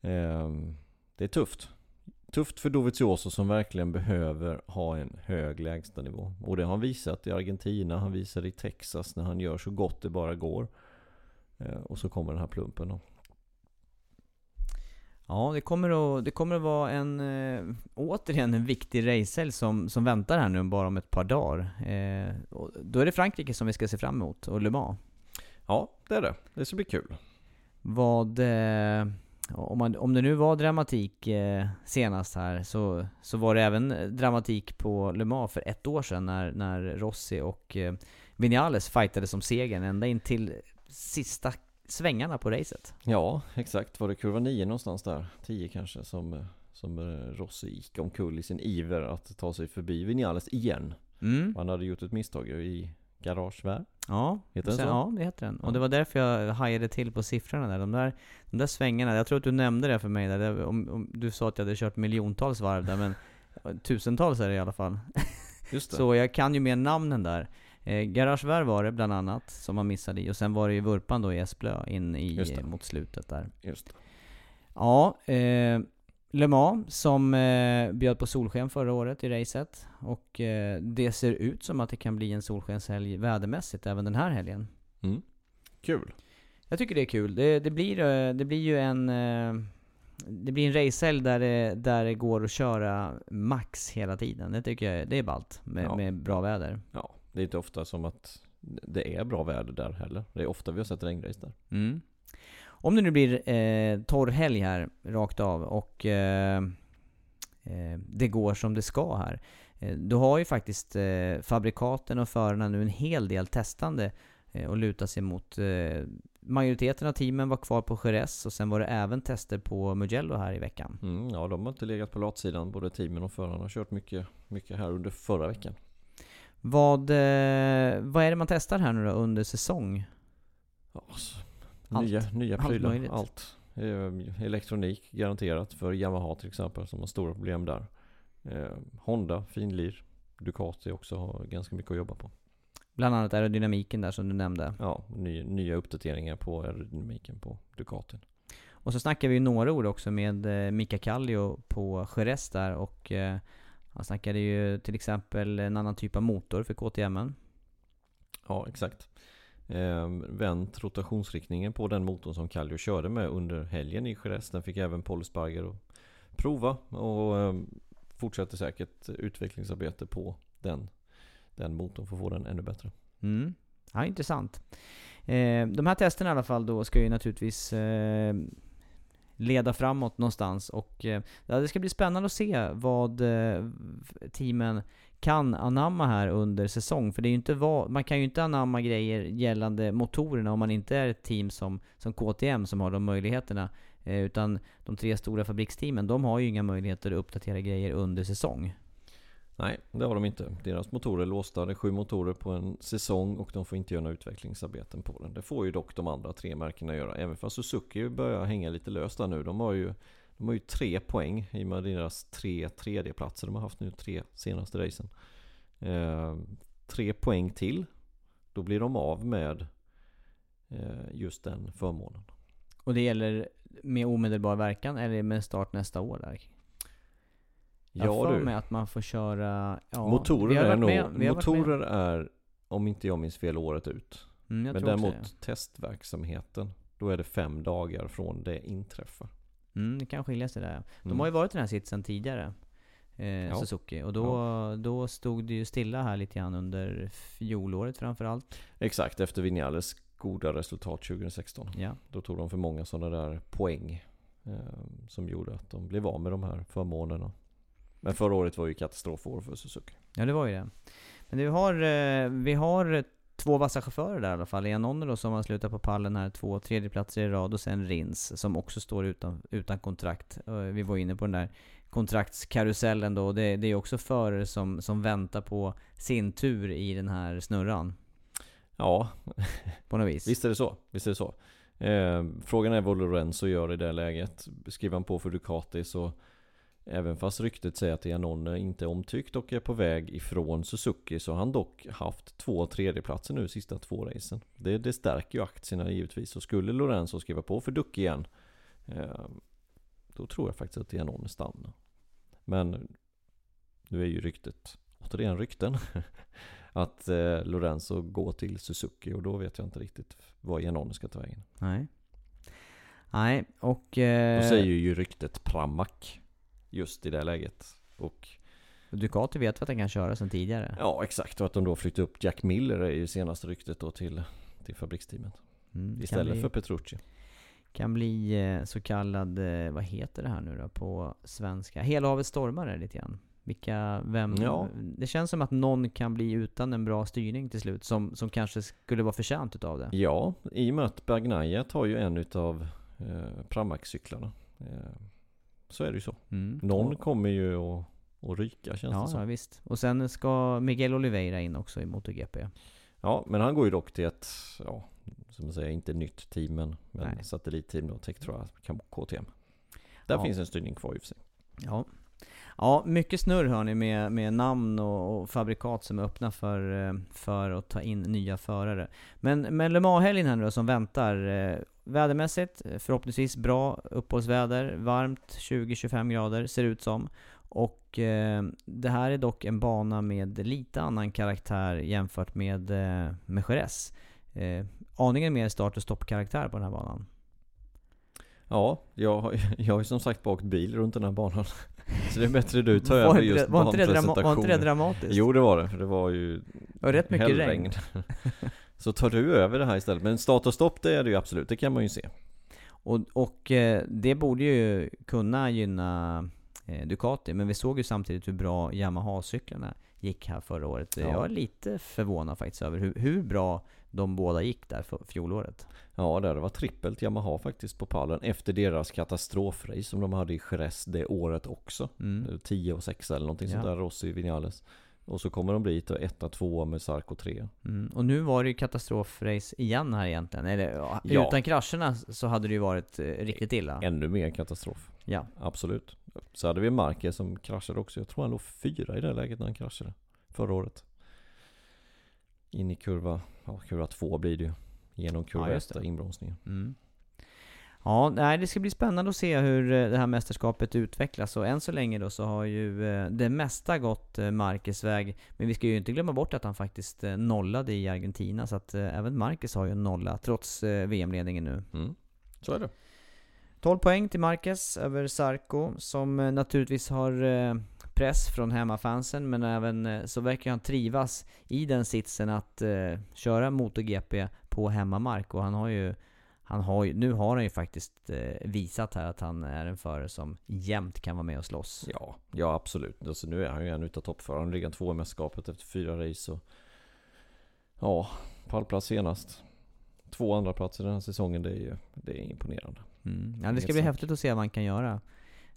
Ehm, det är tufft. Tufft för Dovizioso som verkligen behöver ha en hög lägstanivå. Och det har han visat i Argentina, han visar i Texas när han gör så gott det bara går. Ehm, och så kommer den här plumpen då. Ja, det kommer att, det kommer att vara en, eh, återigen en viktig racehelg som, som väntar här nu bara om ett par dagar. Eh, då är det Frankrike som vi ska se fram emot, och Le Mans. Ja, det är det. Det ska bli kul. Vad... Eh, om, man, om det nu var dramatik eh, senast här, så, så var det även dramatik på Le Mans för ett år sedan när, när Rossi och eh, Vinales fightade som segern ända in till sista svängarna på racet. Ja, exakt. Var det kurva 9 någonstans där? 10 kanske som, eh, som eh, Rossi gick omkull i sin iver att ta sig förbi Vinales igen. Mm. Han hade gjort ett misstag i garagevär. Ja, Heter den sen, så? ja det heter den. Och det var därför jag hajade till på siffrorna där. De där, de där svängarna, jag tror att du nämnde det för mig där. Det, om, om du sa att jag hade kört miljontals varv där, men tusentals är det i alla fall. Just det. Så jag kan ju mer namnen där. Eh, Garagevär var det bland annat, som man missade i. Och sen var det ju Vurpan då i Esplö in i, mot slutet där. Just det. Ja, eh, Le Mans som eh, bjöd på solsken förra året i racet. Och eh, det ser ut som att det kan bli en solskenshelg vädermässigt även den här helgen. Mm. Kul. Jag tycker det är kul. Det, det, blir, eh, det blir ju en... eh, Det blir en racehelg där det, där det går att köra max hela tiden. Det tycker jag det är ballt med, Ja. med bra väder. Ja, det är inte ofta som att det är bra väder där heller. Det är ofta vi har sett regnrace där. Mm. Om det nu blir eh, torr helg här rakt av och eh, eh, det går som det ska här. Eh, då har ju faktiskt eh, fabrikaten och förarna nu en hel del testande eh, och luta sig mot. Eh, majoriteten av teamen var kvar på Jerez och sen var det även tester på Mugello här i veckan. Mm, ja, de har inte legat på latsidan. Både teamen och förarna har kört mycket, mycket här under förra veckan. Vad, eh, vad är det man testar här nu då under säsong? Ja, så, Allt. nya, nya Allt prylar. möjligt. Allt. Eh, Elektronik garanterat för Yamaha till exempel som har stora problem där. Eh, Honda, finlir. Ducati också har ganska mycket att jobba på. Bland annat aerodynamiken där som du nämnde. Ja, ny, nya uppdateringar på aerodynamiken på Ducatin. Och så snackar vi ju några ord också med eh, Mika Kallio på Jerez där och eh, han snackade ju till exempel en annan typ av motor för KTM. Ja, exakt. Eh, vänt rotationsriktningen på den motorn som Kallio körde med under helgen i Jerez. Den fick även Paul Sparger att prova och eh, fortsätter säkert utvecklingsarbete på den, den motorn för att få den ännu bättre. Mm. Ja, intressant. Eh, de här testerna i alla fall då ska ju naturligtvis eh, leda framåt någonstans och eh, ja, det ska bli spännande att se vad eh, teamen kan anamma här under säsong. För det är ju inte va- man kan ju inte anamma grejer gällande motorerna om man inte är ett team som, som KTM som har de möjligheterna. Eh, utan de tre stora fabriksteamen, de har ju inga möjligheter att uppdatera grejer under säsong. Nej, det har de inte. Deras motorer är låsta. Det är sju motorer på en säsong och de får inte göra några utvecklingsarbeten på den. Det får ju dock de andra tre märkena göra. Även fast Suzuki börjar hänga lite löst där nu. De har ju, de har ju tre poäng i och med deras tre tredjeplatser de har haft nu tre senaste racen. Eh, tre poäng till. Då blir de av med eh, just den förmånen. Och det gäller med omedelbar verkan eller med start nästa år där? Jag Ja för mig att man får köra... Ja, motorer är nog, motorer är, om inte jag minns fel, året ut. Mm, Men däremot testverksamheten, då är det fem dagar från det inträffar. Mm, det kan skilja sig där. De Mm. har ju varit i den här sitsen tidigare. Eh, Ja. Suzuki. Och då, då stod det ju stilla här lite grann under fjolåret framförallt. Exakt, efter Vinales goda resultat 2016. Ja. Då tog de för många sådana där poäng eh, som gjorde att de blev av med de här förmånerna. Men förra året var ju katastrofår för Suzuki. Ja, det var ju det. Men vi har, eh, vi har två vassa chaufförer där i alla fall. Iannone då som har slutat på pallen här, två tredjeplatser i rad och sen Rins som också står utan, utan kontrakt. Vi var inne på den där kontraktskarusellen då. Det, det är också förare som, som väntar på sin tur i den här snurran. Ja, På något vis. visst är det så. Visst är det så. Eh, frågan är vad Lorenzo gör i det läget. Skriver han på för Ducati så Även fast ryktet säger att Janone inte är omtyckt och är på väg ifrån Suzuki så har han dock haft två tredjeplatser nu de sista två racen. Det, det stärker ju aktierna givetvis och skulle Lorenzo skriva på för Duck igen eh, Då tror jag faktiskt att Janone stannar. Men nu är ju ryktet återigen rykten att eh, Lorenzo går till Suzuki och då vet jag inte riktigt vad Janone ska ta vägen. Nej. Nej, och... Då Eh, säger ju ryktet Pramac just i det läget. Och Ducati vet att den kan köra sen tidigare. ja, exakt. Och att de då flyttar upp Jack Miller är ju senaste ryktet då till, till fabriksteamet. Mm, Istället bli- för Petrucci. Kan bli eh, så kallad, eh, vad heter det här nu då på svenska? Hela havet stormar är det lite grann. Vilka, vem? Ja. Det känns som att någon kan bli utan en bra styrning till slut, som, som kanske skulle vara förtjänt utav det. Ja, i och med att Bagnaia tar ju en utav eh, Pramac-cyklarna. Eh, så är det ju så. Mm. Någon kommer ju att, att ryka känns det Ja, som. ja, visst. Och sen ska Miguel Oliveira in också i MotoGP. Ja, men han går ju dock till ett, ja, som man säger, inte nytt team men, men satellitteam då, Tektra KTM. Där Ja. finns en styrning kvar i och för sig. Ja. Ja, mycket snurr hörni med, med namn och, och fabrikat som är öppna för, eh, för att ta in nya förare. Men, men Le Mans-helgen här nu då som väntar. Vädermässigt, förhoppningsvis bra uppehållsväder, varmt 20-25 grader ser det ut som. Och eh, det här är dock en bana med lite annan karaktär jämfört med, eh, med Jerez. Eh, aningen mer start och stoppkaraktär på den här banan. Ja, jag, jag har ju som sagt bara åkt bil runt den här banan. Så det är bättre du tar över just var, inte var inte det dramatiskt? Jo det var det, för det var ju det var rätt mycket regn. Så tar du över det här istället. Men start och stopp det är det ju absolut, det kan man ju se. Och, och eh, det borde ju kunna gynna eh, Ducati, men vi såg ju samtidigt hur bra Yamaha-cyklarna gick här förra året. Ja. Jag är lite förvånad faktiskt över hur, hur bra de båda gick där för fjolåret. Ja, där det var trippelt Yamaha faktiskt på pallen efter deras katastrofrace som de hade i Jerez det året också. Mm. 10 och 6 eller någonting Ja. sånt där, Rossi Vinales. Och så kommer de dit och etta, tvåa med Sarko 3. Mm. Och nu var det ju katastrofrace igen här egentligen. Eller, ja. Utan krascherna så hade det ju varit eh, riktigt illa. Ännu mer katastrof. Ja. Absolut. Så hade vi Marquez som kraschade också. Jag tror han låg fyra i det läget när han kraschade. Förra året. In i kurva, ja kurva två blir det ju. Genom kurva Ja, just ett, det. där inbromsningen. Mm. Ja, nej, det ska bli spännande att se hur eh, det här mästerskapet utvecklas och än så länge då så har ju eh, det mesta gått eh, Marquez väg. Men vi ska ju inte glömma bort att han faktiskt nollade i Argentina så att även Marquez har ju en nolla trots VM-ledningen nu. Mm. Så är det. 12 poäng till Marquez över Sarko som naturligtvis har press från hemmafansen men även så verkar han trivas i den sitsen att köra MotoGP på hemmamark och han har ju han har ju, nu har han ju faktiskt eh, visat här att han är en förare som jämt kan vara med och slåss. Ja, ja absolut. Alltså, nu är han ju en utav toppförarna. Han ligger två i mästerskapet efter fyra race. Och... Ja, pallplats senast. Två andra platser den här säsongen, det är ju det är imponerande. Mm. Ja, det ska bli häftigt att se vad han kan göra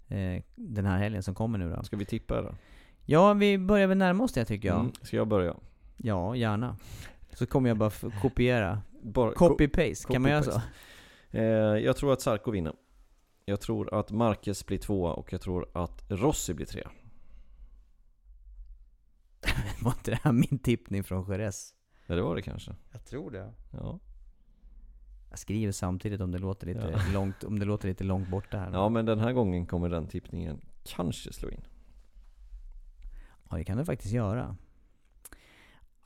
eh, den här helgen som kommer nu då. Ska vi tippa eller? Ja, vi börjar väl närma oss det tycker jag. Mm. Ska jag börja? Ja, gärna. Så kommer jag bara kopiera. Bara, Copy-paste, kan man göra så? Eh, jag tror att Sarko vinner. Jag tror att Marquez blir tvåa och jag tror att Rossi blir trea. Var inte det här min tippning från Jerez? Ja, det var det kanske. Jag tror det. Ja. Jag skriver samtidigt om det låter lite, Ja. långt, om det låter lite långt borta här. Ja men den här gången kommer den tippningen kanske slå in. Ja, det kan du faktiskt göra.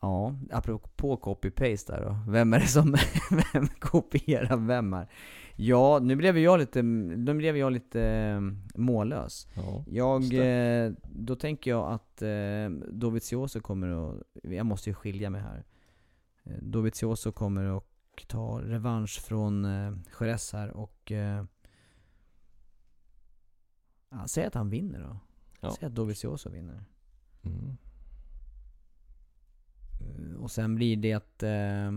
Ja, apropå copy-paste där då. Vem är det som vem kopierar vem här? Ja, nu blev jag lite, nu blev jag lite eh, mållös. Ja, Jag, eh, då tänker jag att eh, Dovizioso kommer att, jag måste ju skilja mig här. Eh, Dovizioso kommer att ta revansch från eh, Jerez här och eh, ja, säg att han vinner då. Ja. Säg att Dovizioso vinner. Mm. Eh, Och sen blir det eh,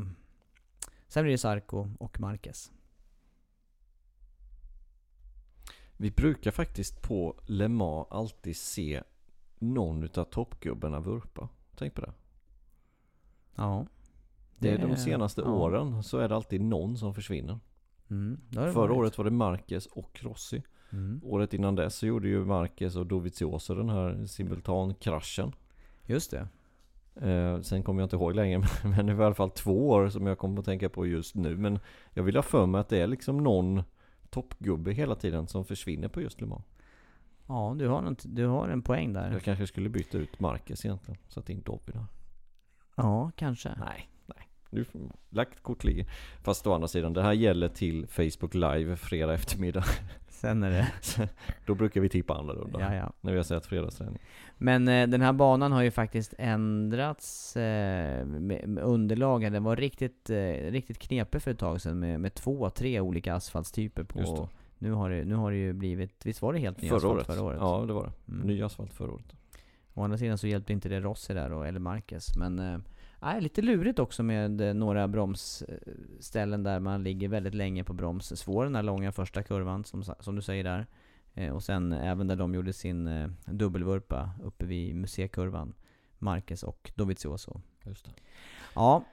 sen blir det Sarko och Marquez. Vi brukar faktiskt på Le Mans alltid se någon utav toppgubbarna vurpa. Tänk på det. Ja. Det är de senaste ja. åren så är det alltid någon som försvinner. Mm, Förra varit. året var det Marquez och Rossi. Mm. Året innan dess så gjorde ju Marquez och Dovizioso den här simultankraschen. Just det. Eh, sen kommer jag inte ihåg längre men det var i alla fall två år som jag kommer att tänka på just nu. Men jag vill ha för mig att det är liksom någon toppgubbe hela tiden som försvinner på just Le Mans. Ja, du har, något, du har en poäng där. Jag kanske skulle byta ut Marquez egentligen. Sätta in Dovi där. Ja, kanske. Nej, nej. Nu lagt kort ligger. Fast å andra sidan, det här gäller till Facebook live fredag eftermiddag. Sen är det... Då brukar vi tippa annorlunda. Ja, ja. När vi har sett fredagsträning. Men eh, den här banan har ju faktiskt ändrats eh, med, med underlagen. Den var riktigt, eh, riktigt knepig för ett tag sedan med, med två, tre olika asfaltstyper på. Nu har, det, nu har det ju blivit, visst var det helt ny Förra asfalt året. förra året? Ja, det var det. Mm. Ny asfalt förra året. Å andra sidan så hjälpte inte det Rossi där då, eller Marquez. Men eh, nej, lite lurigt också med eh, några bromsställen där man ligger väldigt länge på broms. Svår den här långa första kurvan som, som du säger där. Eh, och sen även där de gjorde sin eh, dubbelvurpa uppe vid museikurvan. Marquez och Dovizioso. Just det. Ja,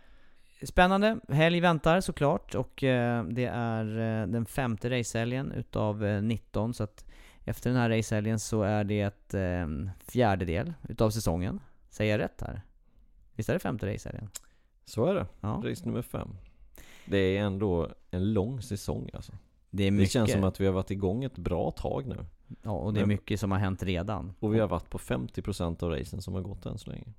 spännande. Helg väntar såklart och eh, det är den femte racehelgen utav eh, 19 så att efter den här racehelgen så är det ett eh, fjärdedel utav säsongen. Säger jag rätt här? Visst är det femte racehelgen? Så är det. Ja. Race nummer fem. Det är ändå en lång säsong alltså. Det är Det mycket, känns som att vi har varit igång ett bra tag nu. ja, och det är mycket som har hänt redan. Och vi har varit på 50% av racen som har gått än så länge.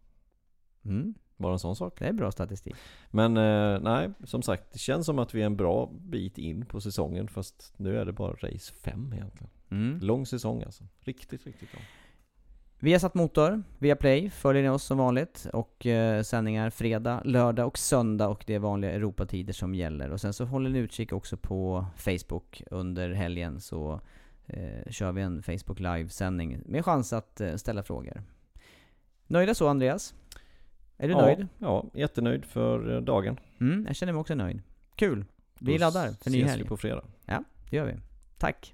Mm, Bara en sån sak. det är bra statistik. Men eh, nej, som sagt, det känns som att vi är en bra bit in på säsongen fast nu är det bara race 5 egentligen. Mm. Lång säsong alltså. Riktigt, riktigt lång. Vi har satt motor via Play, följer ni oss som vanligt och eh, sändningar fredag, lördag och söndag och det är vanliga Europatider som gäller. Och sen så håller ni utkik också på Facebook under helgen så eh, kör vi en Facebook live-sändning med chans att eh, ställa frågor. Nöjda så Andreas? Är du ja, nöjd? Ja, jättenöjd för eh, dagen. Mm, jag känner mig också nöjd. Kul! Vi Då laddar för ny ses helg. vi på fredag. Det gör vi. Tack!